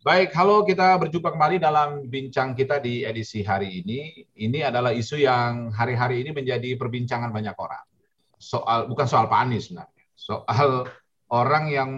Baik, halo kita berjumpa kembali dalam bincang kita di edisi hari ini. Ini adalah isu yang hari-hari ini menjadi perbincangan banyak orang. Soal bukan soal Pak Anies sebenarnya, soal orang yang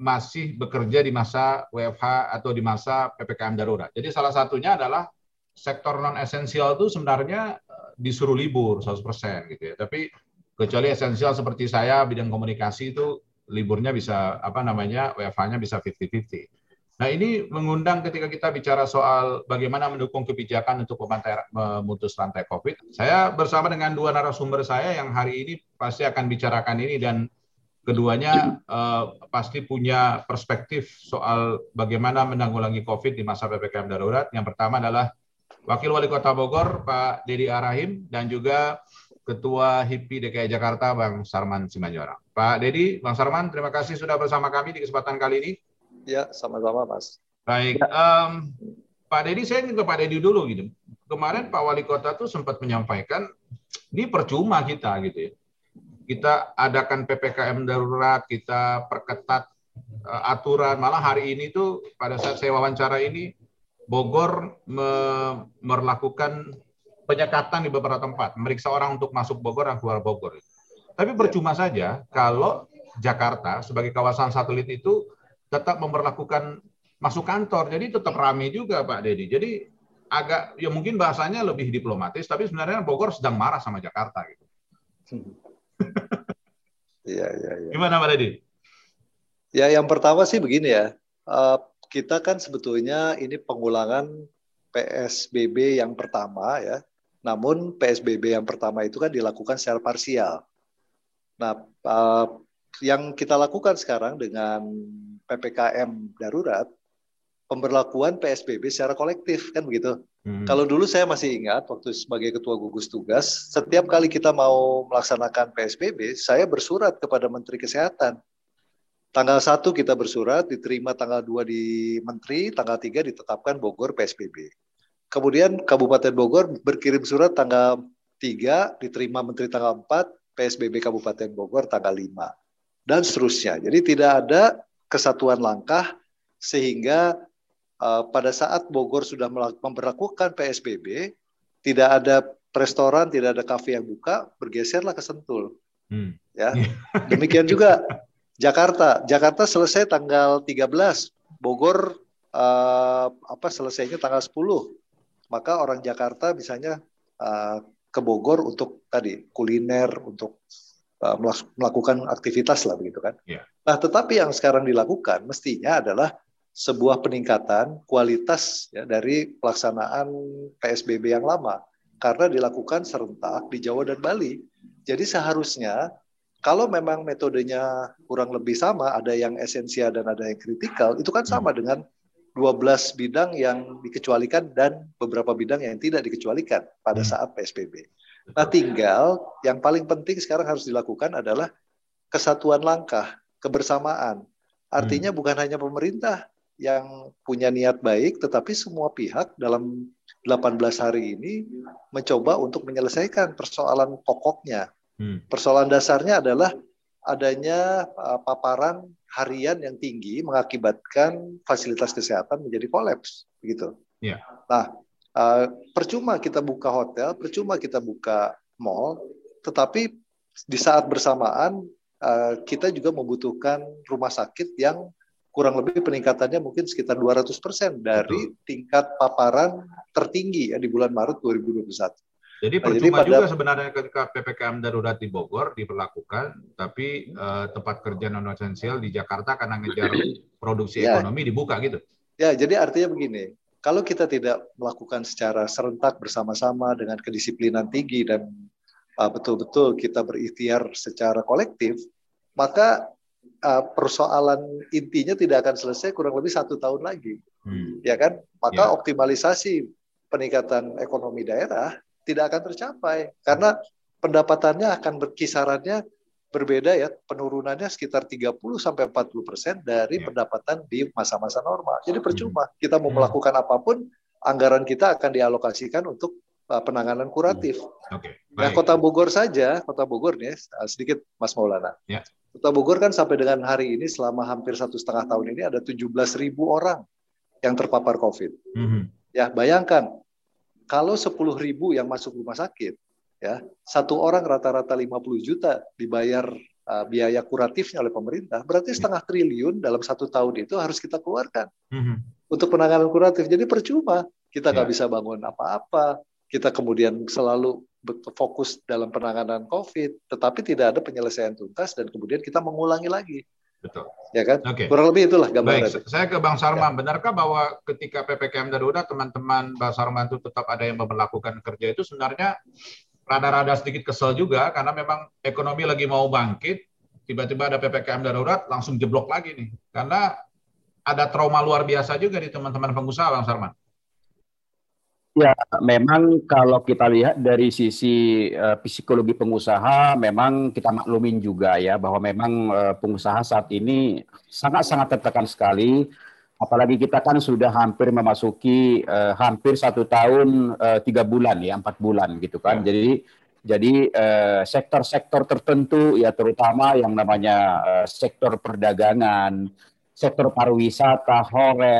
masih bekerja di masa WFH atau di masa PPKM darurat. Jadi salah satunya adalah sektor non esensial itu sebenarnya eh, disuruh libur 100% gitu ya. Tapi kecuali esensial seperti saya bidang komunikasi itu liburnya bisa apa namanya WFH-nya bisa 50-50. Nah ini mengundang ketika kita bicara soal bagaimana mendukung kebijakan untuk memutus rantai COVID. Saya bersama dengan dua narasumber saya yang hari ini pasti akan bicarakan ini dan keduanya uh, pasti punya perspektif soal bagaimana menanggulangi COVID di masa ppkm darurat. Yang pertama adalah Wakil Wali Kota Bogor Pak Dedi Arahim dan juga Ketua HIPI DKI Jakarta Bang Sarman Simanjorang. Pak Dedi, Bang Sarman, terima kasih sudah bersama kami di kesempatan kali ini. Ya, sama-sama Mas. Baik, um, Pak Dedi, saya ingin ke Pak Dedi dulu gitu. Kemarin Pak Wali Kota tuh sempat menyampaikan, ini percuma kita gitu ya. Kita adakan PPKM darurat, kita perketat uh, aturan. Malah hari ini tuh pada saat saya wawancara ini, Bogor me melakukan penyekatan di beberapa tempat, meriksa orang untuk masuk Bogor dan keluar Bogor. Tapi percuma saja kalau Jakarta sebagai kawasan satelit itu tetap memperlakukan masuk kantor. Jadi tetap ramai juga Pak Dedi. Jadi agak ya mungkin bahasanya lebih diplomatis, tapi sebenarnya Bogor sedang marah sama Jakarta gitu. Iya iya. Ya. Gimana Pak Dedi? Ya yang pertama sih begini ya, uh, kita kan sebetulnya ini pengulangan PSBB yang pertama ya. Namun PSBB yang pertama itu kan dilakukan secara parsial. Nah, uh, yang kita lakukan sekarang dengan PPKM darurat, pemberlakuan PSBB secara kolektif kan begitu. Hmm. Kalau dulu saya masih ingat waktu sebagai ketua gugus tugas, setiap kali kita mau melaksanakan PSBB, saya bersurat kepada Menteri Kesehatan. Tanggal 1 kita bersurat, diterima tanggal 2 di Menteri, tanggal 3 ditetapkan Bogor PSBB. Kemudian Kabupaten Bogor berkirim surat tanggal 3, diterima Menteri tanggal 4, PSBB Kabupaten Bogor tanggal 5 dan seterusnya. Jadi tidak ada kesatuan langkah sehingga uh, pada saat Bogor sudah memperlakukan PSBB, tidak ada restoran, tidak ada kafe yang buka, bergeserlah ke Sentul. Hmm. Ya. Demikian juga Jakarta. Jakarta selesai tanggal 13, Bogor uh, apa selesainya tanggal 10. Maka orang Jakarta misalnya uh, ke Bogor untuk tadi kuliner, untuk melakukan aktivitas lah begitu kan. Yeah. Nah, tetapi yang sekarang dilakukan mestinya adalah sebuah peningkatan kualitas ya, dari pelaksanaan PSBB yang lama karena dilakukan serentak di Jawa dan Bali. Jadi seharusnya kalau memang metodenya kurang lebih sama, ada yang esensial dan ada yang kritikal, itu kan sama hmm. dengan 12 bidang yang dikecualikan dan beberapa bidang yang tidak dikecualikan pada hmm. saat PSBB. Nah tinggal yang paling penting sekarang harus dilakukan adalah kesatuan langkah, kebersamaan. Artinya hmm. bukan hanya pemerintah yang punya niat baik, tetapi semua pihak dalam 18 hari ini mencoba untuk menyelesaikan persoalan pokoknya. Hmm. Persoalan dasarnya adalah adanya uh, paparan harian yang tinggi mengakibatkan fasilitas kesehatan menjadi kolaps, begitu. Yeah. Nah, Uh, percuma kita buka hotel, percuma kita buka mall, tetapi di saat bersamaan uh, kita juga membutuhkan rumah sakit yang kurang lebih peningkatannya mungkin sekitar 200% dari Betul. tingkat paparan tertinggi ya di bulan Maret 2021. Jadi percuma nah, jadi pada, juga sebenarnya ketika PPKM darurat di Bogor diperlakukan, tapi uh, tempat kerja non esensial di Jakarta karena ngejar produksi ya, ekonomi dibuka gitu. Ya, jadi artinya begini, kalau kita tidak melakukan secara serentak bersama-sama dengan kedisiplinan tinggi dan uh, betul-betul uh, kita berikhtiar secara kolektif, maka uh, persoalan intinya tidak akan selesai kurang lebih satu tahun lagi, hmm. ya kan? Maka yeah. optimalisasi peningkatan ekonomi daerah tidak akan tercapai karena pendapatannya akan berkisarannya berbeda ya penurunannya sekitar 30 sampai 40 persen dari yeah. pendapatan di masa-masa normal. Jadi percuma hmm. kita mau hmm. melakukan apa pun, anggaran kita akan dialokasikan untuk uh, penanganan kuratif. Hmm. Okay. Nah, Kota Bogor saja, Kota Bogor nih uh, sedikit Mas Maulana. Yeah. Kota Bogor kan sampai dengan hari ini selama hampir satu setengah tahun ini ada 17 ribu orang yang terpapar COVID. Mm -hmm. Ya, bayangkan kalau 10 ribu yang masuk rumah sakit, ya satu orang rata-rata 50 juta dibayar uh, biaya kuratifnya oleh pemerintah, berarti setengah triliun dalam satu tahun itu harus kita keluarkan mm -hmm. untuk penanganan kuratif. Jadi percuma kita nggak yeah. bisa bangun apa-apa, kita kemudian selalu fokus dalam penanganan COVID, tetapi tidak ada penyelesaian tuntas dan kemudian kita mengulangi lagi. Betul. Ya kan? Oke. Kurang lebih itulah gambaran. Baik, saya ke Bang Sarman. Ya. Benarkah bahwa ketika PPKM darurat teman-teman Bang Sarman itu tetap ada yang memperlakukan kerja itu sebenarnya rada-rada sedikit kesel juga karena memang ekonomi lagi mau bangkit, tiba-tiba ada PPKM darurat langsung jeblok lagi nih. Karena ada trauma luar biasa juga di teman-teman pengusaha Bang Sarman. Ya, memang kalau kita lihat dari sisi uh, psikologi pengusaha, memang kita maklumin juga ya bahwa memang uh, pengusaha saat ini sangat-sangat tertekan sekali. Apalagi kita kan sudah hampir memasuki uh, hampir satu tahun uh, tiga bulan ya empat bulan gitu kan. Ya. Jadi jadi sektor-sektor uh, tertentu ya terutama yang namanya uh, sektor perdagangan, sektor pariwisata,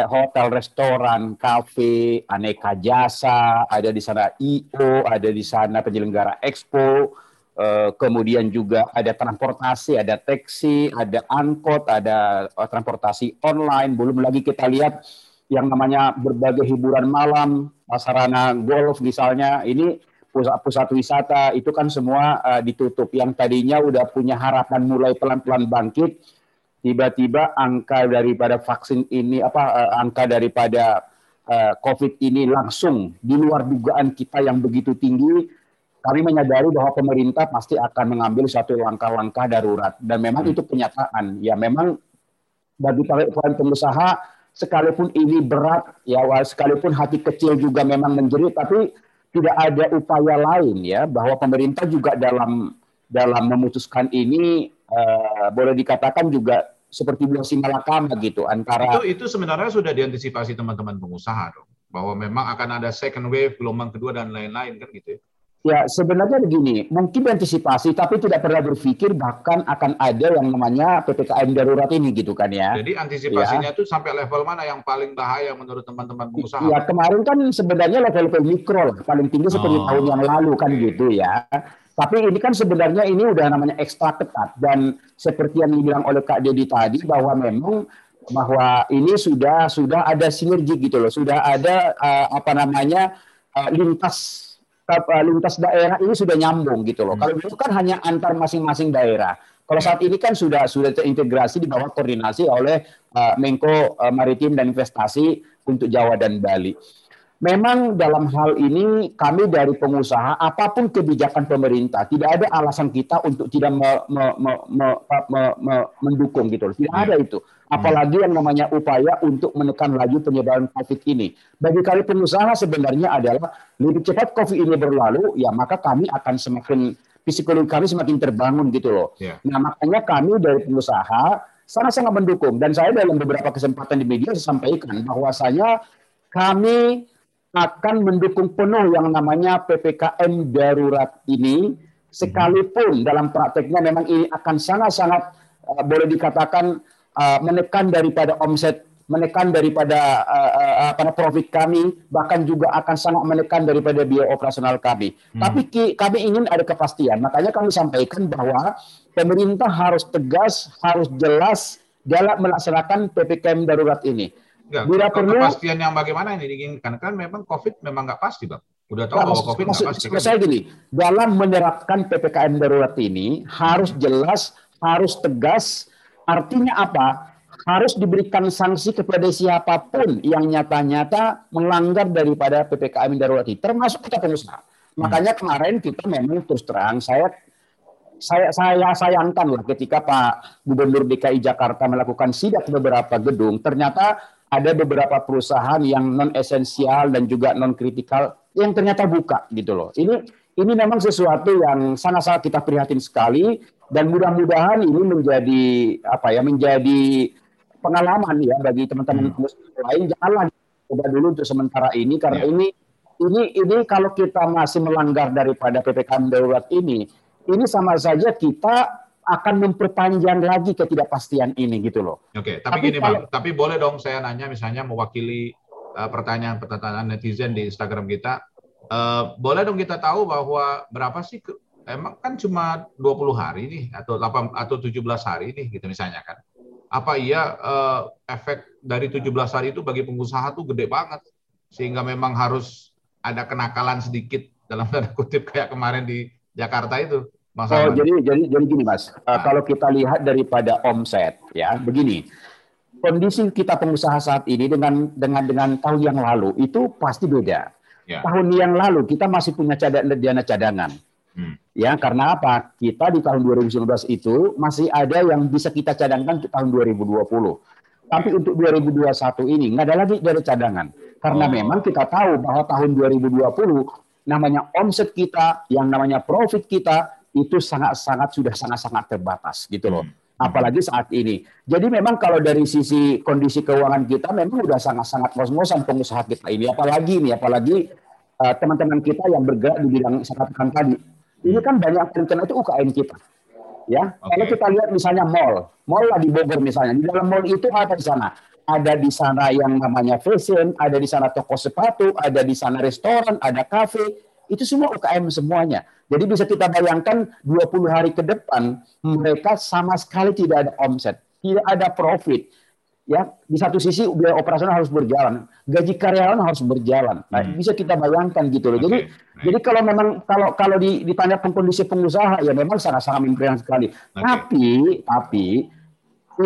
hotel, restoran, kafe, aneka jasa, ada di sana IO, ada di sana penyelenggara expo, eh, kemudian juga ada transportasi, ada taksi, ada angkot, ada eh, transportasi online, belum lagi kita lihat yang namanya berbagai hiburan malam, sarana golf misalnya, ini pusat-pusat wisata itu kan semua uh, ditutup. Yang tadinya udah punya harapan mulai pelan-pelan bangkit, tiba-tiba angka daripada vaksin ini apa uh, angka daripada uh, COVID ini langsung di luar dugaan kita yang begitu tinggi, kami menyadari bahwa pemerintah pasti akan mengambil satu langkah-langkah darurat dan memang hmm. itu kenyataan. Ya memang bagi para pengusaha sekalipun ini berat ya sekalipun hati kecil juga memang menjerit tapi tidak ada upaya lain ya bahwa pemerintah juga dalam dalam memutuskan ini uh, boleh dikatakan juga seperti buah malakama gitu antara itu itu sebenarnya sudah diantisipasi teman-teman pengusaha dong bahwa memang akan ada second wave gelombang kedua dan lain-lain kan gitu ya Ya, sebenarnya begini, mungkin diantisipasi, tapi tidak pernah berpikir bahkan akan ada yang namanya PPKM darurat ini gitu kan ya. Jadi antisipasinya itu ya. sampai level mana yang paling bahaya menurut teman-teman pengusaha? Ya, kemarin kan sebenarnya level-level mikro lah, paling tinggi seperti oh, tahun yang lalu kan okay. gitu ya. Tapi ini kan sebenarnya ini udah namanya ekstra ketat dan seperti yang dibilang oleh Kak Dedi tadi bahwa memang bahwa ini sudah sudah ada sinergi gitu loh, sudah ada uh, apa namanya uh, lintas lintas daerah ini sudah nyambung gitu loh. Hmm. Kalau dulu kan hanya antar masing-masing daerah. Kalau saat ini kan sudah sudah terintegrasi di bawah koordinasi oleh uh, Menko uh, Maritim dan Investasi untuk Jawa dan Bali. Memang dalam hal ini kami dari pengusaha apa pun kebijakan pemerintah tidak ada alasan kita untuk tidak me, me, me, me, me, me, mendukung gitu loh. Tidak ya. ada itu. Apalagi yang namanya upaya untuk menekan laju penyebaran COVID ini. Bagi kami pengusaha sebenarnya adalah lebih cepat COVID ini berlalu, ya maka kami akan semakin psikologi kami semakin terbangun gitu loh. Yeah. Nah makanya kami dari pengusaha sangat-sangat mendukung dan saya dalam beberapa kesempatan di media saya sampaikan bahwasanya kami akan mendukung penuh yang namanya ppkm darurat ini sekalipun dalam prakteknya memang ini akan sangat-sangat uh, boleh dikatakan uh, menekan daripada omset, menekan daripada uh, uh, apa profit kami, bahkan juga akan sangat menekan daripada biaya operasional kami. Hmm. Tapi ki, kami ingin ada kepastian. Makanya kami sampaikan bahwa pemerintah harus tegas, harus jelas dalam melaksanakan ppkm darurat ini. Ya, Bila perlu kepastian yang bagaimana ini diinginkan kan memang COVID memang nggak pasti, bang. Udah tahu nah, bahwa COVID nggak pasti. Kan? Saya gini, dalam menerapkan ppkm darurat ini harus jelas, harus tegas, Artinya apa? Harus diberikan sanksi kepada siapa pun yang nyata-nyata melanggar daripada PPKM darurat ini, termasuk kita pengusaha. Makanya kemarin kita memang terus terang saya saya saya sayangkan lah ketika Pak Gubernur DKI Jakarta melakukan sidak beberapa gedung, ternyata ada beberapa perusahaan yang non esensial dan juga non kritikal yang ternyata buka gitu loh. Ini ini memang sesuatu yang sangat-sangat kita prihatin sekali dan mudah-mudahan ini menjadi apa ya menjadi pengalaman ya bagi teman-teman hmm. lain janganlah coba dulu untuk sementara ini karena ya. ini ini ini kalau kita masih melanggar daripada ppkm darurat ini ini sama saja kita akan memperpanjang lagi ketidakpastian ini gitu loh. Oke, tapi, tapi gini kalau, bang, tapi boleh dong saya nanya misalnya mewakili uh, pertanyaan-pertanyaan netizen di Instagram kita, uh, boleh dong kita tahu bahwa berapa sih ke, emang kan cuma 20 hari nih atau 8 atau 17 hari nih gitu misalnya kan. Apa iya uh, efek dari 17 hari itu bagi pengusaha tuh gede banget sehingga memang harus ada kenakalan sedikit dalam tanda kutip kayak kemarin di Jakarta itu. Mas oh, jadi jadi jadi gini Mas, nah. uh, kalau kita lihat daripada omset ya, begini. Kondisi kita pengusaha saat ini dengan dengan dengan tahun yang lalu itu pasti beda. Ya. Tahun yang lalu kita masih punya cadangan dana cadangan. Hmm. Ya, karena apa? Kita di tahun 2019 itu masih ada yang bisa kita cadangkan ke tahun 2020. Tapi untuk 2021 ini nggak ada lagi dari cadangan. Karena oh. memang kita tahu bahwa tahun 2020 namanya omset kita, yang namanya profit kita itu sangat-sangat sudah sangat-sangat terbatas gitu loh. Hmm. Apalagi saat ini. Jadi memang kalau dari sisi kondisi keuangan kita memang sudah sangat-sangat ngos-ngosan pengusaha kita ini. Apalagi ini, apalagi uh, teman-teman kita yang bergerak di bidang saya katakan tadi. Ini kan banyak terkena itu UKM kita. Ya, okay. kalau kita lihat misalnya mall, mall lah di Bogor misalnya, di dalam mall itu apa di sana? Ada di sana yang namanya fashion, ada di sana toko sepatu, ada di sana restoran, ada kafe, itu semua UKM semuanya. Jadi bisa kita bayangkan 20 hari ke depan mereka sama sekali tidak ada omset, tidak ada profit. Ya, di satu sisi biaya operasional harus berjalan, gaji karyawan harus berjalan. Nah, hmm. bisa kita bayangkan gitu loh. Jadi okay. jadi kalau memang kalau kalau di, ditanya kondisi pengusaha ya memang sangat-sangat memprihatinkan sekali. Okay. Tapi tapi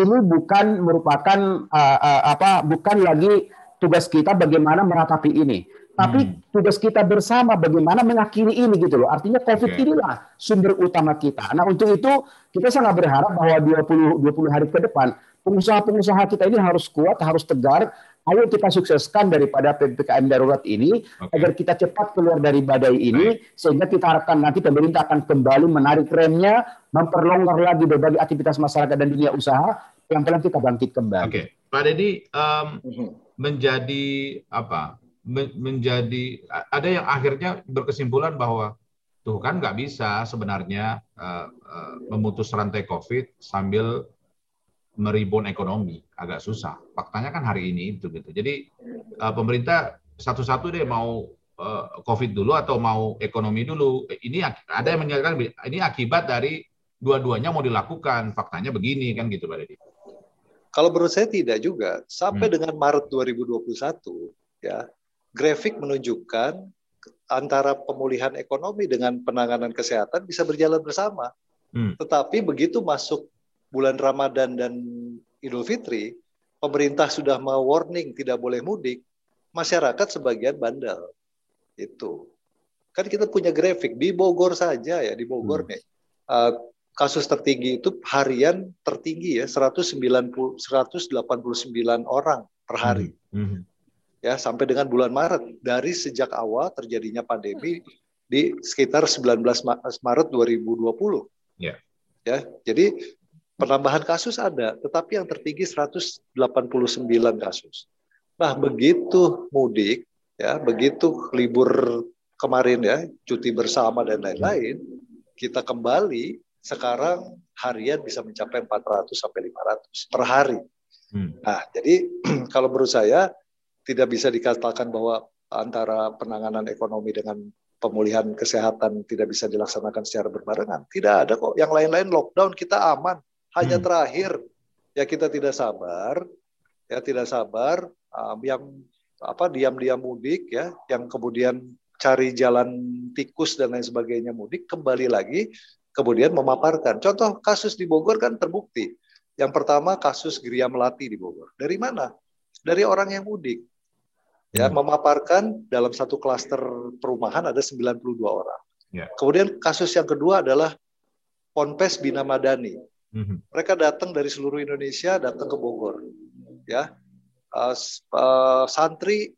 ini bukan merupakan uh, uh, apa bukan lagi tugas kita bagaimana meratapi ini tapi hmm. tugas kita bersama bagaimana mengakhiri ini gitu loh. Artinya COVID okay. inilah sumber utama kita. Nah untuk itu kita sangat berharap bahwa 20 20 hari ke depan pengusaha-pengusaha kita ini harus kuat, harus tegar. Ayo kita sukseskan daripada ppkm darurat ini okay. agar kita cepat keluar dari badai ini Baik. sehingga kita harapkan nanti pemerintah akan kembali menarik remnya, memperlonggar lagi berbagai aktivitas masyarakat dan dunia usaha, yang pelan kita bangkit kembali. Oke, okay. Pak Deddy um, menjadi apa? menjadi ada yang akhirnya berkesimpulan bahwa tuh kan nggak bisa sebenarnya uh, uh, memutus rantai COVID sambil meribun ekonomi agak susah. Faktanya kan hari ini itu gitu. Jadi uh, pemerintah satu-satu deh mau uh, COVID dulu atau mau ekonomi dulu. Ini ada yang menyatakan ini akibat dari dua-duanya mau dilakukan. Faktanya begini kan gitu Pak Deddy. Kalau menurut saya tidak juga. Sampai hmm. dengan Maret 2021 ya grafik menunjukkan antara pemulihan ekonomi dengan penanganan kesehatan bisa berjalan bersama. Hmm. Tetapi begitu masuk bulan Ramadan dan Idul Fitri, pemerintah sudah mau warning tidak boleh mudik, masyarakat sebagian bandel. Itu. Kan kita punya grafik di Bogor saja ya, di Bogor hmm. nih. Uh, kasus tertinggi itu harian tertinggi ya 190 189 orang per hari. Hmm. Hmm ya sampai dengan bulan Maret dari sejak awal terjadinya pandemi di sekitar 19 Maret 2020. Ya. Ya, jadi penambahan kasus ada, tetapi yang tertinggi 189 kasus. Nah, begitu mudik ya, begitu libur kemarin ya, cuti bersama dan lain-lain, kita kembali sekarang harian bisa mencapai 400 sampai 500 per hari. Hmm. Nah, jadi kalau menurut saya tidak bisa dikatakan bahwa antara penanganan ekonomi dengan pemulihan kesehatan tidak bisa dilaksanakan secara berbarengan. Tidak ada kok. Yang lain-lain lockdown kita aman. Hanya hmm. terakhir ya kita tidak sabar, ya tidak sabar um, yang apa diam-diam mudik ya, yang kemudian cari jalan tikus dan lain sebagainya mudik kembali lagi kemudian memaparkan. Contoh kasus di Bogor kan terbukti. Yang pertama kasus Geria Melati di Bogor. Dari mana? Dari orang yang mudik ya hmm. memaparkan dalam satu klaster perumahan ada 92 orang. Ya. Kemudian kasus yang kedua adalah Ponpes Bina Madani. Hmm. Mereka datang dari seluruh Indonesia datang ke Bogor. Ya. Uh, uh, santri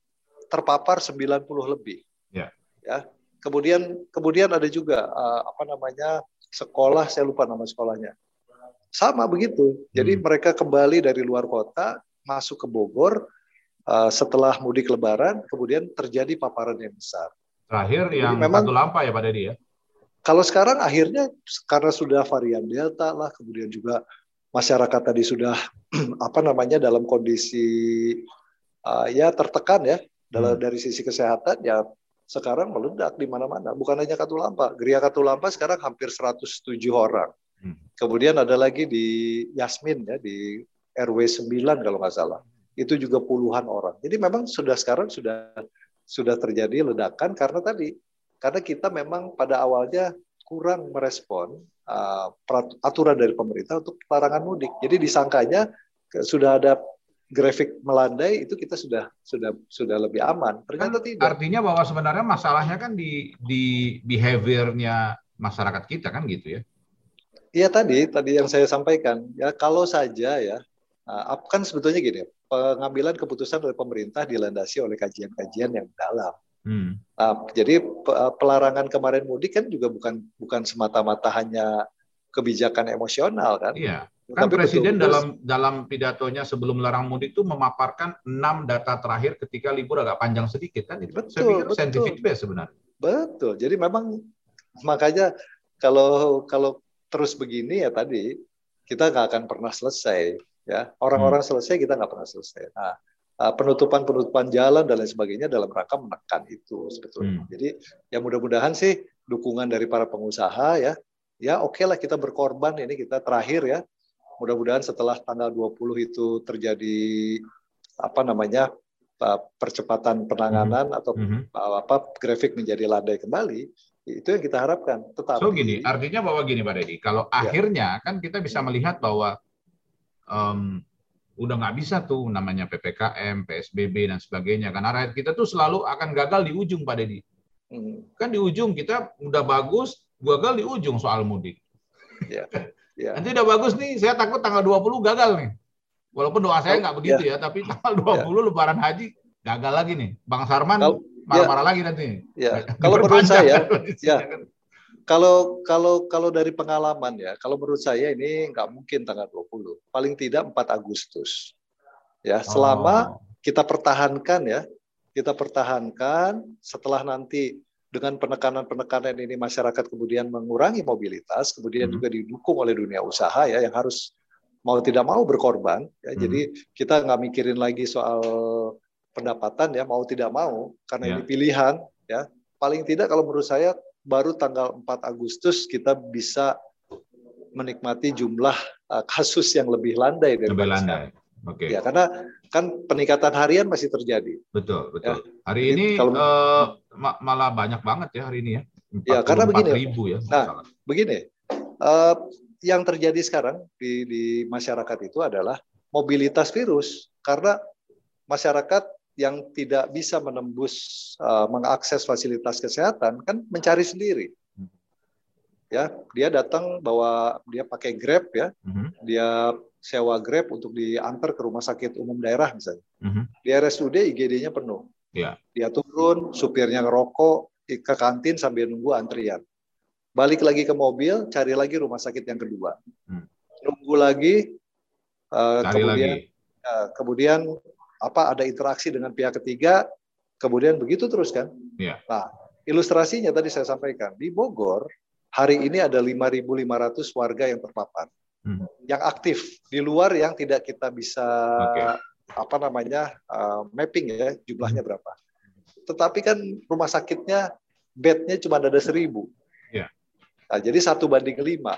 terpapar 90 lebih. Ya. Ya. Kemudian kemudian ada juga uh, apa namanya? sekolah saya lupa nama sekolahnya. Sama begitu. Jadi hmm. mereka kembali dari luar kota masuk ke Bogor uh, setelah mudik Lebaran, kemudian terjadi paparan yang besar. Terakhir Jadi yang memang, satu lampa ya Pak Dedi ya? Kalau sekarang akhirnya karena sudah varian delta lah, kemudian juga masyarakat tadi sudah apa namanya dalam kondisi uh, ya tertekan ya dalam hmm. dari sisi kesehatan ya sekarang meledak di mana-mana. Bukan hanya Katulampa, Geria Katulampa sekarang hampir 107 orang. Hmm. Kemudian ada lagi di Yasmin ya di RW 9 kalau nggak salah. Itu juga puluhan orang. Jadi memang sudah sekarang sudah sudah terjadi ledakan karena tadi karena kita memang pada awalnya kurang merespon uh, aturan dari pemerintah untuk larangan mudik. Jadi disangkanya sudah ada grafik melandai itu kita sudah sudah sudah lebih aman. Ternyata kan, tidak. Artinya bahwa sebenarnya masalahnya kan di di behaviornya masyarakat kita kan gitu ya. Iya tadi tadi yang saya sampaikan ya kalau saja ya uh, kan sebetulnya gini pengambilan keputusan oleh pemerintah dilandasi oleh kajian-kajian yang dalam. Hmm. Nah, jadi pelarangan kemarin mudik kan juga bukan bukan semata-mata hanya kebijakan emosional kan. Iya. Kan Tapi Presiden betul, dalam dalam pidatonya sebelum melarang mudik itu memaparkan enam data terakhir ketika libur agak panjang sedikit kan. Itu betul, saya pikir betul. scientific base sebenarnya. Betul. Jadi memang makanya kalau kalau terus begini ya tadi kita nggak akan pernah selesai ya orang-orang hmm. selesai kita nggak pernah selesai. Nah penutupan penutupan jalan dan lain sebagainya dalam rangka menekan itu sebetulnya. Hmm. Jadi ya mudah-mudahan sih dukungan dari para pengusaha ya ya oke okay lah kita berkorban ini kita terakhir ya mudah-mudahan setelah tanggal 20 itu terjadi apa namanya percepatan penanganan mm-hmm. atau mm-hmm. apa grafik menjadi landai kembali itu yang kita harapkan. Tetapi so gini, artinya bahwa gini Pak Deddy, kalau ya. akhirnya kan kita bisa melihat bahwa um, udah nggak bisa tuh namanya ppkm, psbb dan sebagainya karena rakyat kita tuh selalu akan gagal di ujung Pak Deddy. Hmm. Kan di ujung kita udah bagus, gagal di ujung soal mudik. Ya. Ya. Nanti udah bagus nih, saya takut tanggal 20 gagal nih. Walaupun doa saya nggak begitu ya. ya, tapi tanggal 20 ya. lebaran haji gagal lagi nih. Bang Sarman marah-marah ya. lagi nanti. Ya. Kalau menurut saya, ya. Kalau kalau kalau dari pengalaman ya, kalau menurut saya ini nggak mungkin tanggal 20. Paling tidak 4 Agustus. Ya, selama oh. kita pertahankan ya, kita pertahankan setelah nanti dengan penekanan-penekanan ini masyarakat kemudian mengurangi mobilitas, kemudian hmm. juga didukung oleh dunia usaha ya yang harus mau tidak mau berkorban. Ya. Hmm. Jadi kita nggak mikirin lagi soal pendapatan ya mau tidak mau karena yeah. ini pilihan ya. Paling tidak kalau menurut saya baru tanggal 4 Agustus kita bisa menikmati jumlah uh, kasus yang lebih landai dari lebih landai. Oke. Okay. Ya karena kan peningkatan harian masih terjadi. Betul, betul. Ya. Hari ini kalau, uh, malah banyak banget ya hari ini ya. Ya karena begini. Ribu ya. Nah, begini. Uh, yang terjadi sekarang di, di masyarakat itu adalah mobilitas virus karena masyarakat yang tidak bisa menembus uh, mengakses fasilitas kesehatan kan mencari sendiri ya dia datang bawa dia pakai grab ya -hmm. dia sewa Grab untuk diantar ke rumah sakit umum daerah misalnya. Mm-hmm. Di RSUD IGD-nya penuh. Yeah. Dia turun, supirnya ngerokok ke kantin sambil nunggu antrian. Balik lagi ke mobil, cari lagi rumah sakit yang kedua. Mm. Nunggu lagi, uh, kemudian lagi. Uh, kemudian apa ada interaksi dengan pihak ketiga, kemudian begitu terus kan. Yeah. Nah, ilustrasinya tadi saya sampaikan di Bogor hari ini ada 5.500 warga yang terpapar hmm. yang aktif di luar yang tidak kita bisa okay. apa namanya uh, mapping ya jumlahnya hmm. berapa. Tetapi kan rumah sakitnya bednya cuma ada seribu. Yeah. Nah, jadi satu banding lima.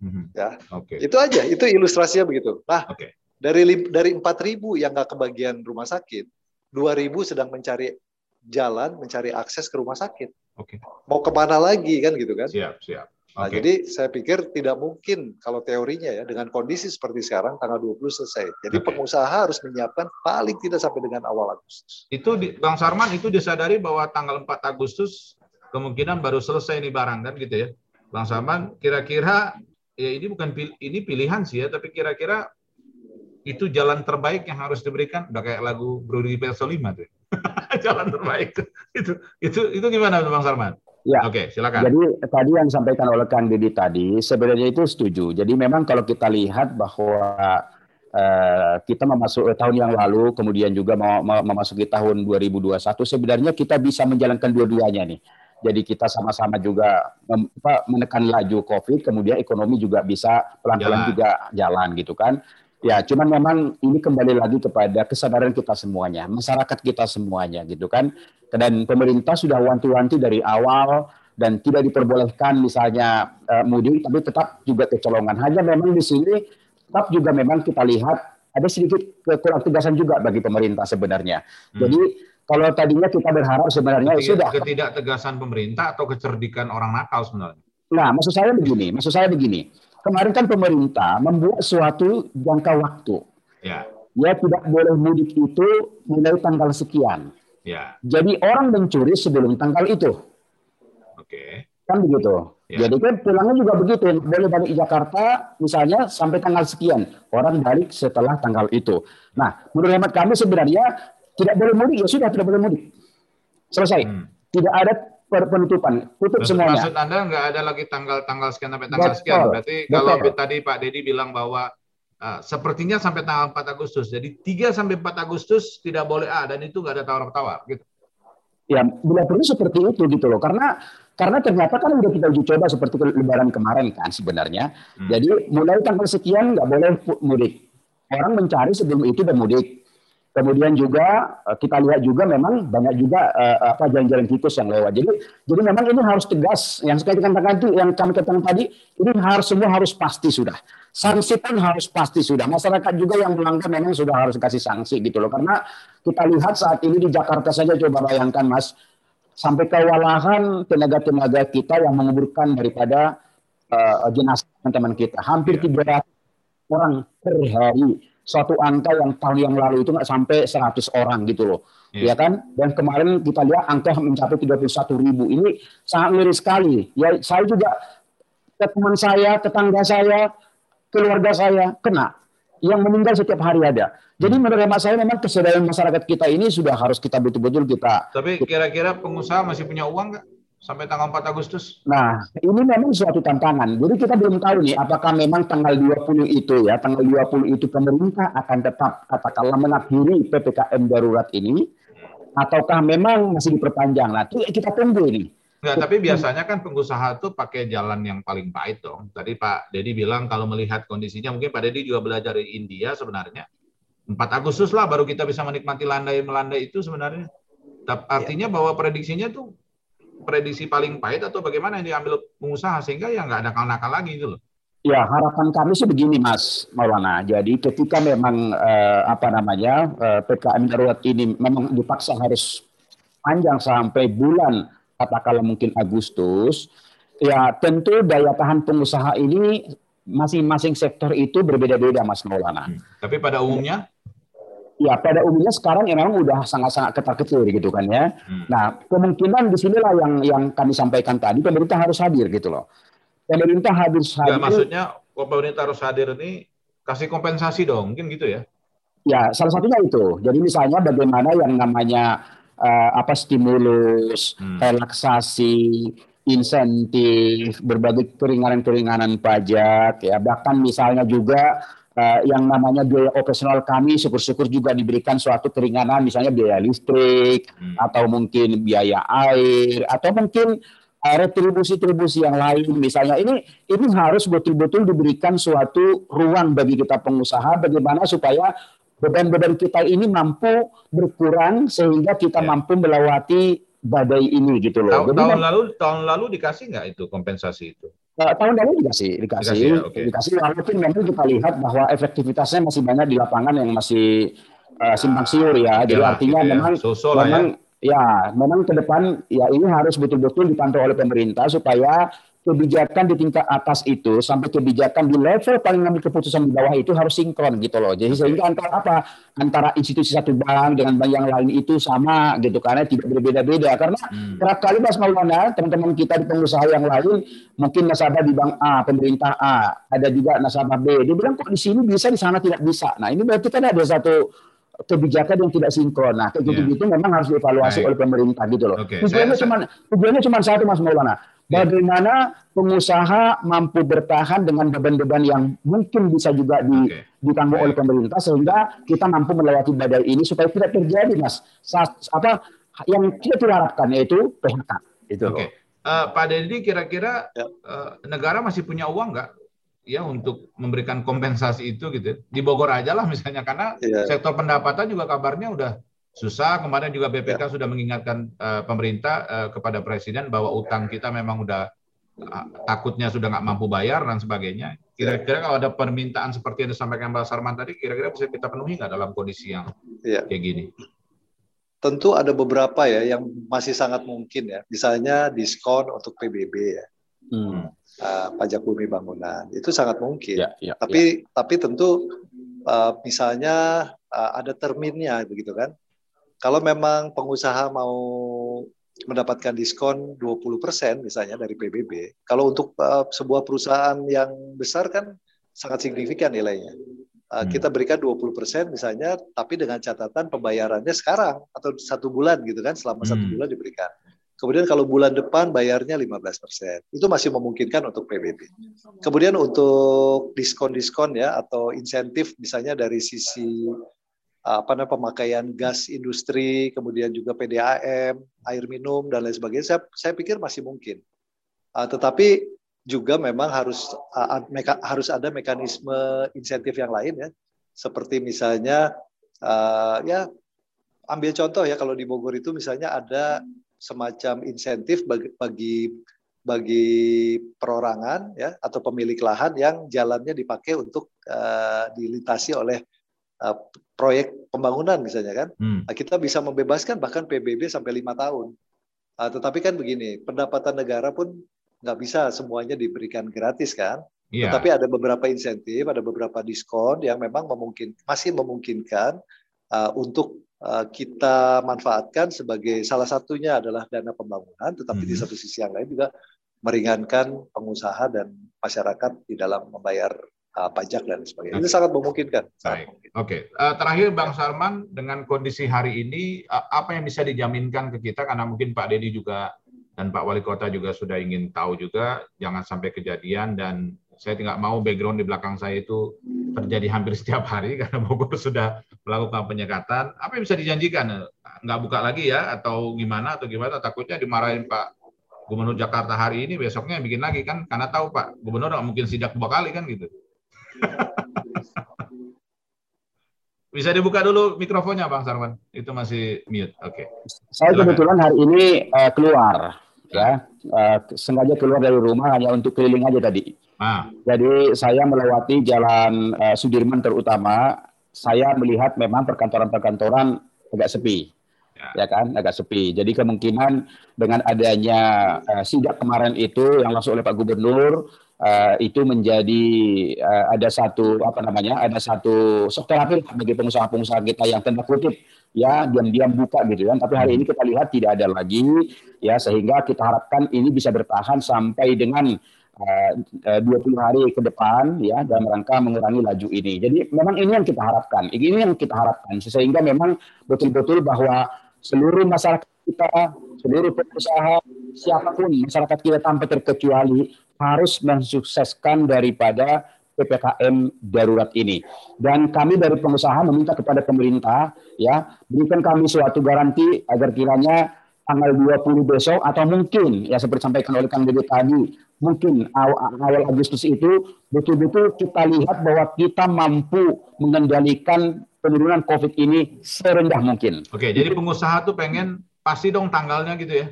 Hmm. Ya, okay. itu aja. Itu ilustrasinya begitu. Nah, okay. Dari dari empat ribu yang nggak kebagian rumah sakit, dua ribu sedang mencari jalan, mencari akses ke rumah sakit. Okay. Mau ke mana lagi kan gitu kan? Siap, siap. Nah, okay. jadi saya pikir tidak mungkin kalau teorinya ya dengan kondisi seperti sekarang tanggal 20 selesai. Jadi okay. pengusaha harus menyiapkan paling tidak sampai dengan awal Agustus. Itu di, Bang Sarman itu disadari bahwa tanggal 4 Agustus kemungkinan baru selesai ini barang kan gitu ya. Bang Sarman kira-kira ya ini bukan ini pilihan sih ya tapi kira-kira itu jalan terbaik yang harus diberikan udah kayak lagu Brody Pelso 5 tuh. jalan terbaik itu itu itu gimana Bang Sarman? Ya. Oke, silakan. Jadi tadi yang disampaikan oleh Kang Didi tadi sebenarnya itu setuju. Jadi memang kalau kita lihat bahwa uh, kita memasuki tahun yang lalu, kemudian juga mau memasuki tahun 2021, sebenarnya kita bisa menjalankan dua-duanya nih. Jadi kita sama-sama juga menekan laju COVID, kemudian ekonomi juga bisa pelan-pelan juga jalan gitu kan. Ya, cuman memang ini kembali lagi kepada kesadaran kita semuanya, masyarakat kita semuanya gitu kan. Dan pemerintah sudah wanti-wanti dari awal dan tidak diperbolehkan misalnya uh, mudik, tapi tetap juga kecolongan. Hanya memang di sini tetap juga memang kita lihat ada sedikit kekurang tegasan juga bagi pemerintah sebenarnya. Hmm. Jadi kalau tadinya kita berharap sebenarnya Ketiga, sudah ketidaktegasan pemerintah atau kecerdikan orang nakal sebenarnya. Nah, maksud saya begini, maksud saya begini. Kemarin kan pemerintah membuat suatu jangka waktu. Ya. Ya tidak boleh mudik itu mulai tanggal sekian. Ya. Jadi orang mencuri sebelum tanggal itu. Oke. Kan begitu. Ya. Jadi kan pulangnya juga begitu. Boleh balik Jakarta misalnya sampai tanggal sekian. Orang balik setelah tanggal itu. Nah, menurut hemat kami sebenarnya tidak boleh mudik ya sudah tidak boleh mudik. Selesai. Hmm. Tidak ada penutupan, tutup Maksud, semuanya. Maksud Anda nggak ada lagi tanggal-tanggal sekian sampai tanggal Betul. sekian. Berarti Betul. kalau tadi Pak Dedi bilang bahwa uh, sepertinya sampai tanggal 4 Agustus. Jadi 3 sampai 4 Agustus tidak boleh A dan itu nggak ada tawar-tawar gitu. Ya, bila perlu seperti itu gitu loh. Karena karena ternyata kan udah kita uji coba seperti lebaran kemarin kan sebenarnya. Hmm. Jadi mulai tanggal sekian nggak boleh mudik. Orang mencari sebelum itu dan mudik. Kemudian juga eh, kita lihat juga memang banyak juga uh, apa jalan-jalan tikus yang lewat. Jadi jadi memang ini harus tegas. Yang sekali katakan itu yang kami katakan tadi ini harus semua harus pasti sudah. Sanksi pun harus pasti sudah. Masyarakat juga yang melanggar memang sudah harus kasih sanksi gitu loh. Karena kita lihat saat ini di Jakarta saja coba bayangkan Mas sampai kewalahan tenaga-tenaga kita yang menguburkan daripada uh, jenazah teman-teman kita. Hampir 300 orang per hari suatu angka yang tahun yang lalu itu nggak sampai 100 orang gitu loh. Yeah. Ya kan? Dan kemarin kita lihat angka mencapai 31 ribu. Ini sangat miris sekali. Ya saya juga ke teman saya, tetangga saya, keluarga saya kena. Yang meninggal setiap hari ada. Jadi hmm. menurut hemat saya memang kesadaran masyarakat kita ini sudah harus kita betul-betul kita. Tapi kira-kira pengusaha masih punya uang nggak? Sampai tanggal 4 Agustus? Nah, ini memang suatu tantangan. Jadi kita belum tahu nih apakah memang tanggal 20 itu ya, tanggal 20 itu pemerintah akan tetap katakanlah mengakhiri PPKM darurat ini ataukah memang masih diperpanjang. Nah, itu kita tunggu ini. Enggak, tapi biasanya kan pengusaha itu pakai jalan yang paling pahit dong. Tadi Pak Dedi bilang kalau melihat kondisinya, mungkin Pak Dedi juga belajar dari India sebenarnya. 4 Agustus lah baru kita bisa menikmati landai-melandai itu sebenarnya. Artinya bahwa prediksinya tuh prediksi paling pahit atau bagaimana yang diambil pengusaha sehingga ya nggak ada nakal-nakal lagi gitu loh. Ya harapan kami sih begini Mas Maulana. Jadi ketika memang eh, apa namanya eh, PKM darurat ini memang dipaksa harus panjang sampai bulan katakanlah mungkin Agustus, ya tentu daya tahan pengusaha ini masing-masing sektor itu berbeda-beda Mas Maulana. Hmm. Tapi pada umumnya ya pada umumnya sekarang ya memang udah sangat-sangat ketat kecil gitu kan ya. Hmm. Nah kemungkinan di sinilah yang yang kami sampaikan tadi pemerintah harus hadir gitu loh. Pemerintah harus hadir. Ya, maksudnya pemerintah harus hadir ini kasih kompensasi dong, mungkin gitu ya? Ya salah satunya itu. Jadi misalnya bagaimana yang namanya uh, apa stimulus, hmm. relaksasi, insentif, berbagai keringanan-keringanan pajak, ya bahkan misalnya juga uh, yang namanya biaya operasional kami syukur-syukur juga diberikan suatu keringanan misalnya biaya listrik hmm. atau mungkin biaya air atau mungkin uh, retribusi-retribusi yang lain misalnya ini ini harus betul-betul diberikan suatu ruang bagi kita pengusaha bagaimana supaya beban-beban kita ini mampu berkurang sehingga kita ya. mampu melewati badai ini gitu loh. Tahun, Jadi, tahun lalu tahun lalu dikasih nggak itu kompensasi itu? Uh, tahun lalu dikasih, dikasih, dikasih, ya? okay. dikasih. Walaupun memang kita lihat bahwa efektivitasnya masih banyak di lapangan yang masih uh, simpang siur ya. Jadi ya, artinya gitu ya. memang, memang ya. ya, memang ke depan ya ini harus betul-betul dipantau oleh pemerintah supaya kebijakan di tingkat atas itu sampai kebijakan di level paling ngambil keputusan di bawah itu harus sinkron gitu loh. Jadi sehingga antara apa antara institusi satu bank dengan bank yang lain itu sama gitu karena tidak berbeda-beda karena hmm. kerap kali Mas Maulana teman-teman kita di pengusaha yang lain mungkin nasabah di bank A pemerintah A ada juga nasabah B dia bilang kok di sini bisa di sana tidak bisa. Nah ini berarti kan ada satu kebijakan yang tidak sinkron. Nah, kayak gitu, -gitu memang harus dievaluasi Baik. oleh pemerintah gitu loh. Okay. Tujuannya cuma tujuannya cuma satu Mas Maulana Bagaimana pengusaha mampu bertahan dengan beban-beban yang mungkin bisa juga di, okay. ditanggung oleh pemerintah sehingga kita mampu melewati badai ini supaya tidak terjadi mas saat, apa yang kita tidak harapkan yaitu PHK. Itu. Oke. Okay. Uh, Pak Deddy kira-kira ya. uh, negara masih punya uang nggak ya untuk memberikan kompensasi itu gitu di Bogor aja lah misalnya karena ya. sektor pendapatan juga kabarnya udah susah kemarin juga BPK ya. sudah mengingatkan uh, pemerintah uh, kepada presiden bahwa utang kita memang udah uh, takutnya sudah nggak mampu bayar dan sebagainya kira-kira kalau ada permintaan seperti yang disampaikan Mbak Sarman tadi kira-kira bisa kita penuhi nggak dalam kondisi yang ya. kayak gini tentu ada beberapa ya yang masih sangat mungkin ya. Misalnya diskon untuk PBB ya. Hmm. Uh, pajak bumi bangunan itu sangat mungkin. Ya, ya, tapi ya. tapi tentu uh, misalnya uh, ada terminnya begitu kan. Kalau memang pengusaha mau mendapatkan diskon 20% misalnya dari PBB, kalau untuk uh, sebuah perusahaan yang besar kan sangat signifikan nilainya. Uh, hmm. Kita berikan 20% misalnya, tapi dengan catatan pembayarannya sekarang atau satu bulan gitu kan, selama hmm. satu bulan diberikan. Kemudian kalau bulan depan bayarnya 15%. Itu masih memungkinkan untuk PBB. Kemudian untuk diskon-diskon ya atau insentif misalnya dari sisi apa namanya pemakaian gas industri, kemudian juga PDAM, air minum dan lain sebagainya, saya, saya pikir masih mungkin. Uh, tetapi juga memang harus uh, meka, harus ada mekanisme insentif yang lain ya seperti misalnya uh, ya ambil contoh ya kalau di Bogor itu misalnya ada semacam insentif bagi bagi bagi perorangan ya atau pemilik lahan yang jalannya dipakai untuk uh, dilintasi oleh uh, proyek pembangunan misalnya kan hmm. nah, kita bisa membebaskan bahkan PBB sampai lima tahun uh, tetapi kan begini pendapatan negara pun nggak bisa semuanya diberikan gratis kan. Yeah. Tetapi ada beberapa insentif, ada beberapa diskon yang memang memungkin masih memungkinkan uh, untuk uh, kita manfaatkan sebagai salah satunya adalah dana pembangunan, tetapi mm -hmm. di satu sisi yang lain juga meringankan pengusaha dan masyarakat di dalam membayar uh, pajak dan sebagainya. Okay. Ini sangat memungkinkan. Oke. Okay. Uh, terakhir Bang Sarman dengan kondisi hari ini uh, apa yang bisa dijaminkan ke kita karena mungkin Pak Dedi juga dan Pak Wali Kota juga sudah ingin tahu juga jangan sampai kejadian dan saya tidak mau background di belakang saya itu terjadi hampir setiap hari karena Bogor sudah melakukan penyekatan. Apa yang bisa dijanjikan? Nggak buka lagi ya atau gimana atau gimana? Takutnya dimarahin Pak Gubernur Jakarta hari ini besoknya bikin lagi kan karena tahu Pak Gubernur nggak mungkin sidak dua kali kan gitu. Bisa dibuka dulu mikrofonnya Bang Sarwan. Itu masih mute. Oke. Okay. Saya kebetulan hari ini uh, keluar ya uh, sengaja keluar dari rumah hanya untuk keliling aja tadi. Ah. Jadi saya melewati jalan uh, Sudirman terutama, saya melihat memang perkantoran-perkantoran agak sepi. Ya. ya kan, agak sepi. Jadi kemungkinan dengan adanya uh, sidak kemarin itu yang langsung oleh Pak Gubernur uh, itu menjadi uh, ada satu apa namanya, ada satu shock terapi bagi pengusaha-pengusaha kita yang tanda kutip ya diam-diam buka gitu kan. Tapi hari ini kita lihat tidak ada lagi ya sehingga kita harapkan ini bisa bertahan sampai dengan uh, eh, 20 hari ke depan ya dalam rangka mengurangi laju ini. Jadi memang ini yang kita harapkan. Ini yang kita harapkan sehingga memang betul-betul bahwa seluruh masyarakat kita, seluruh pengusaha, siapa pun masyarakat kita tanpa terkecuali harus mensukseskan daripada PPKM darurat ini. Dan kami dari pengusaha meminta kepada pemerintah ya berikan kami suatu garansi agar kiranya tanggal 20 besok atau mungkin ya seperti sampaikan oleh Kang Dede tadi mungkin awal, awal Agustus itu betul-betul kita lihat bahwa kita mampu mengendalikan penurunan COVID ini serendah mungkin. Oke, jadi pengusaha tuh pengen pasti dong tanggalnya gitu ya?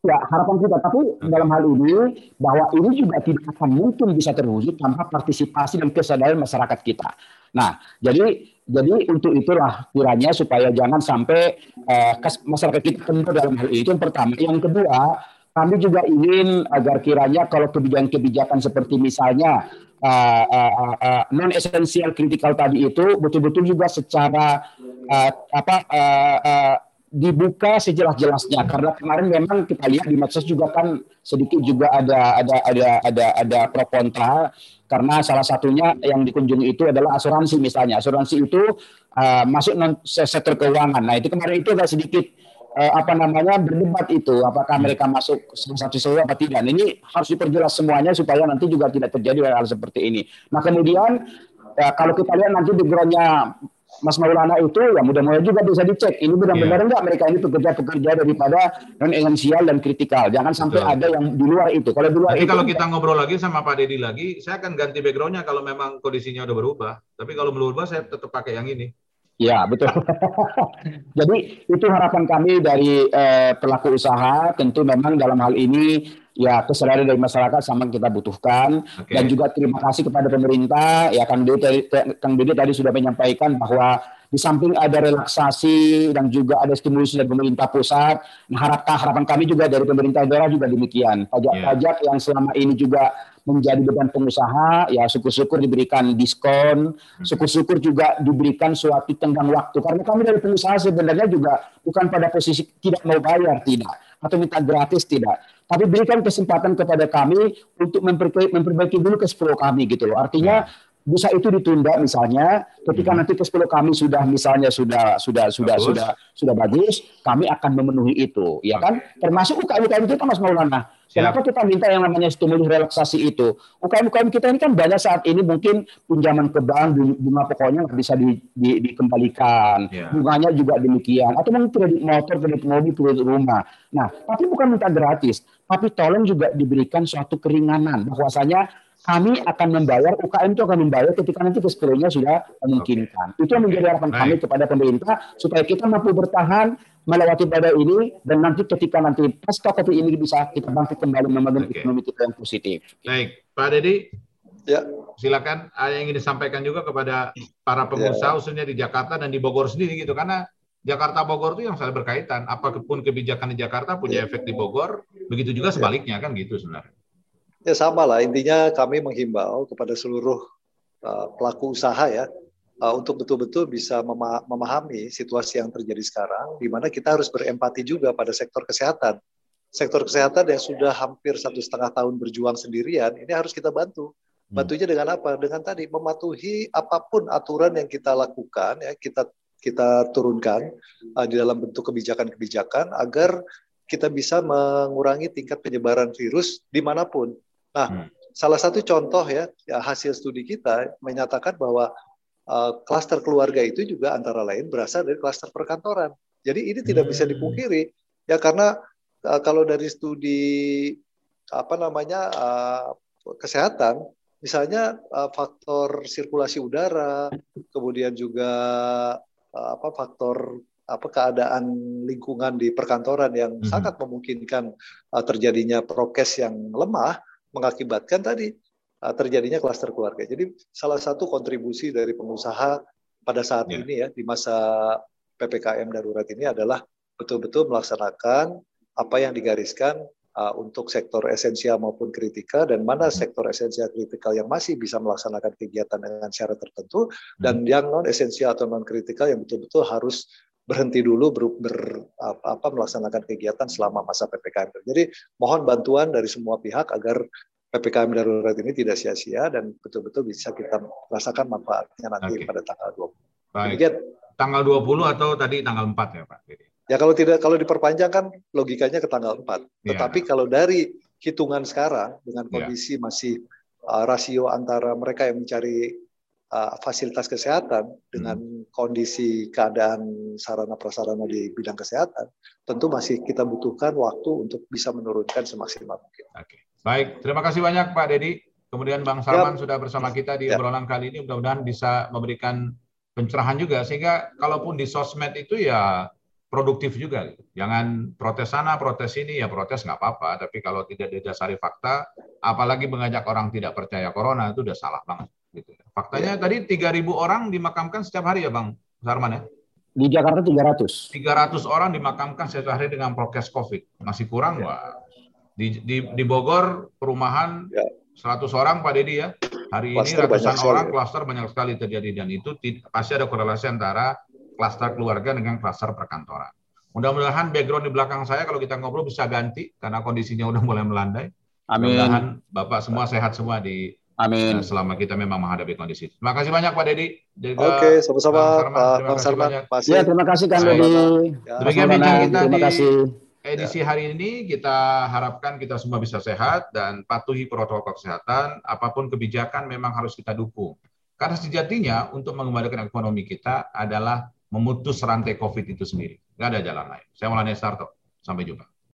Ya, harapan kita. Tapi dalam hal ini, bahwa ini juga tidak akan mungkin bisa terwujud tanpa partisipasi dan kesadaran masyarakat kita. Nah, jadi jadi untuk itulah kiranya supaya jangan sampai uh, masyarakat kita kental dalam hal itu. Yang pertama. Yang kedua, kami juga ingin agar kiranya kalau kebijakan-kebijakan seperti misalnya uh, uh, uh, non esensial kritikal tadi itu betul-betul juga secara uh, apa uh, uh, dibuka sejelas-jelasnya. Karena kemarin memang kita lihat di medsos juga kan sedikit juga ada ada ada ada ada pro kontra. Karena salah satunya yang dikunjungi itu adalah asuransi misalnya. Asuransi itu uh, masuk non sektor keuangan. Nah itu kemarin itu ada sedikit uh, apa namanya berdebat itu apakah mereka masuk satu sesuatu apa tidak. Nah, ini harus diperjelas semuanya supaya nanti juga tidak terjadi hal, -hal seperti ini. Nah kemudian ya, kalau kita lihat nanti backgroundnya Mas Maulana itu ya mudah-mudahan juga bisa dicek. Ini benar-benar yeah. enggak mereka ini pekerja-pekerja daripada non esensial dan kritikal. Jangan sampai Betul. ada yang di luar itu. Kalau di luar Nanti itu, kalau kita ngobrol lagi sama Pak Dedi lagi, saya akan ganti backgroundnya kalau memang kondisinya udah berubah. Tapi kalau belum berubah, saya tetap pakai yang ini. Ya, betul. Jadi itu harapan kami dari eh, pelaku usaha. Tentu memang dalam hal ini ya kesadaran dari masyarakat sama kita butuhkan. Okay. Dan juga terima kasih kepada pemerintah. Ya, Kang Dede, Kang Dede tadi sudah menyampaikan bahwa di samping ada relaksasi dan juga ada stimulus dari pemerintah pusat, nah, harapan harapan kami juga dari pemerintah daerah juga demikian. Pajak-pajak yeah. yang selama ini juga menjadi beban pengusaha, ya syukur-syukur diberikan diskon, hmm. syukur-syukur juga diberikan suatu tenggang waktu. Karena kami dari pengusaha sebenarnya juga bukan pada posisi tidak mau bayar, tidak. Atau minta gratis, tidak. Tapi berikan kesempatan kepada kami untuk memperbaiki, memperbaiki dulu ke kami gitu loh. Artinya bisa itu ditunda misalnya ketika hmm. nanti ke kami sudah misalnya sudah sudah sudah bagus. sudah sudah bagus kami akan memenuhi itu ya kan termasuk UKM UKM kita Mas Maulana Kenapa kita minta yang namanya stimulus relaksasi itu? UKM-UKM kita ini kan banyak saat ini mungkin pinjaman ke bank bunga pokoknya nggak bisa di, di, dikembalikan, yeah. bunganya juga demikian, atau mungkin kredit motor, kredit mobil, kredit rumah. Nah, tapi bukan minta gratis, tapi tolong juga diberikan suatu keringanan bahwasanya kami akan membayar UKM itu akan membayar ketika nanti keseluruhannya sudah memungkinkan. Okay. Itu yang menjadi harapan kami kepada pemerintah supaya kita mampu bertahan melewati badai ini dan nanti ketika nanti pasca covid ini bisa kita bangkit kembali membangun okay. ekonomi kita yang positif. Baik, Pak Dedi. Ya. Silakan ada yang ingin disampaikan juga kepada para pengusaha ya. khususnya di Jakarta dan di Bogor sendiri gitu karena Jakarta Bogor itu yang saling berkaitan. Apa pun kebijakan di Jakarta punya efek di Bogor, begitu juga sebaliknya kan gitu sebenarnya. Ya sama lah, intinya kami menghimbau kepada seluruh uh, pelaku usaha ya, uh, untuk betul-betul bisa memahami situasi yang terjadi sekarang, di mana kita harus berempati juga pada sektor kesehatan. Sektor kesehatan yang sudah hampir satu setengah tahun berjuang sendirian, ini harus kita bantu. Hmm. Bantunya dengan apa? Dengan tadi mematuhi apa pun aturan yang kita lakukan, ya kita kita turunkan uh, di dalam bentuk kebijakan-kebijakan agar kita bisa mengurangi tingkat penyebaran virus di mana pun. Nah, hmm. salah satu contoh ya, ya hasil studi kita menyatakan bahwa uh, klaster keluarga itu juga antara lain berasal dari klaster perkantoran. Jadi ini tidak hmm. bisa dipungkiri ya karena uh, kalau dari studi apa namanya uh, kesehatan misalnya uh, faktor sirkulasi udara, kemudian juga uh, apa faktor apa keadaan lingkungan di perkantoran yang hmm. sangat memungkinkan uh, terjadinya prokes yang lemah mengakibatkan tadi uh, terjadinya klaster keluarga. Jadi salah satu kontribusi dari pengusaha pada saat yeah. ini ya di masa PPKM darurat ini adalah betul-betul melaksanakan apa yang digariskan uh, untuk sektor esensial maupun kritikal dan mana hmm. sektor esensial kritikal yang masih bisa melaksanakan kegiatan dengan syarat tertentu hmm. dan yang non esensial atau non kritikal yang betul-betul harus berhenti dulu ber, ber, apa, melaksanakan kegiatan selama masa PPKM. Jadi mohon bantuan dari semua pihak agar PPKM darurat ini tidak sia-sia dan betul-betul bisa kita rasakan manfaatnya nanti okay. pada tanggal 20. Baik. Demikian. Tanggal 20 atau tadi tanggal 4 ya Pak? Ya kalau tidak kalau diperpanjang kan logikanya ke tanggal 4. Iya. Tetapi kalau dari hitungan sekarang dengan iya. kondisi yeah. masih uh, rasio antara mereka yang mencari uh, fasilitas kesehatan dengan hmm. Kondisi keadaan sarana prasarana di bidang kesehatan, tentu masih kita butuhkan waktu untuk bisa menurunkan semaksimal mungkin. Oke. Baik, terima kasih banyak Pak Dedi. Kemudian Bang Salman ya. sudah bersama kita di ya. obrolan kali ini. Mudah-mudahan bisa memberikan pencerahan juga sehingga kalaupun di sosmed itu ya produktif juga. Jangan protes sana, protes ini, ya protes nggak apa-apa. Tapi kalau tidak didasari fakta, apalagi mengajak orang tidak percaya corona itu udah salah banget. Gitu. Faktanya ya. tadi 3.000 orang dimakamkan setiap hari ya Bang Sarman ya? Di Jakarta 300. 300 orang dimakamkan setiap hari dengan prokes COVID. Masih kurang, ya. Wah. Di, di, di Bogor perumahan ya. 100 orang Pak Dedi ya. Hari cluster ini ratusan orang klaster banyak sekali terjadi dan itu pasti ada korelasi antara klaster keluarga dengan klaster perkantoran. Mudah-mudahan background di belakang saya kalau kita ngobrol bisa ganti karena kondisinya udah mulai melandai. Amin. Mudah-mudahan Bapak semua sehat semua di Amin. Selama kita memang menghadapi kondisi. Terima kasih banyak Pak Dedi. Oke, sama-sama Pak Sarman. Ya, terima kasih Kang Dedi. Demikian bincang kita terima kasih. edisi hari ini. Kita harapkan kita semua bisa sehat dan patuhi protokol kesehatan. Apa pun kebijakan memang harus kita dukung. Karena sejatinya untuk mengembalikan ekonomi kita adalah memutus rantai COVID itu sendiri. Nggak ada jalan lain. Saya Maulana Sarto. Sampai jumpa.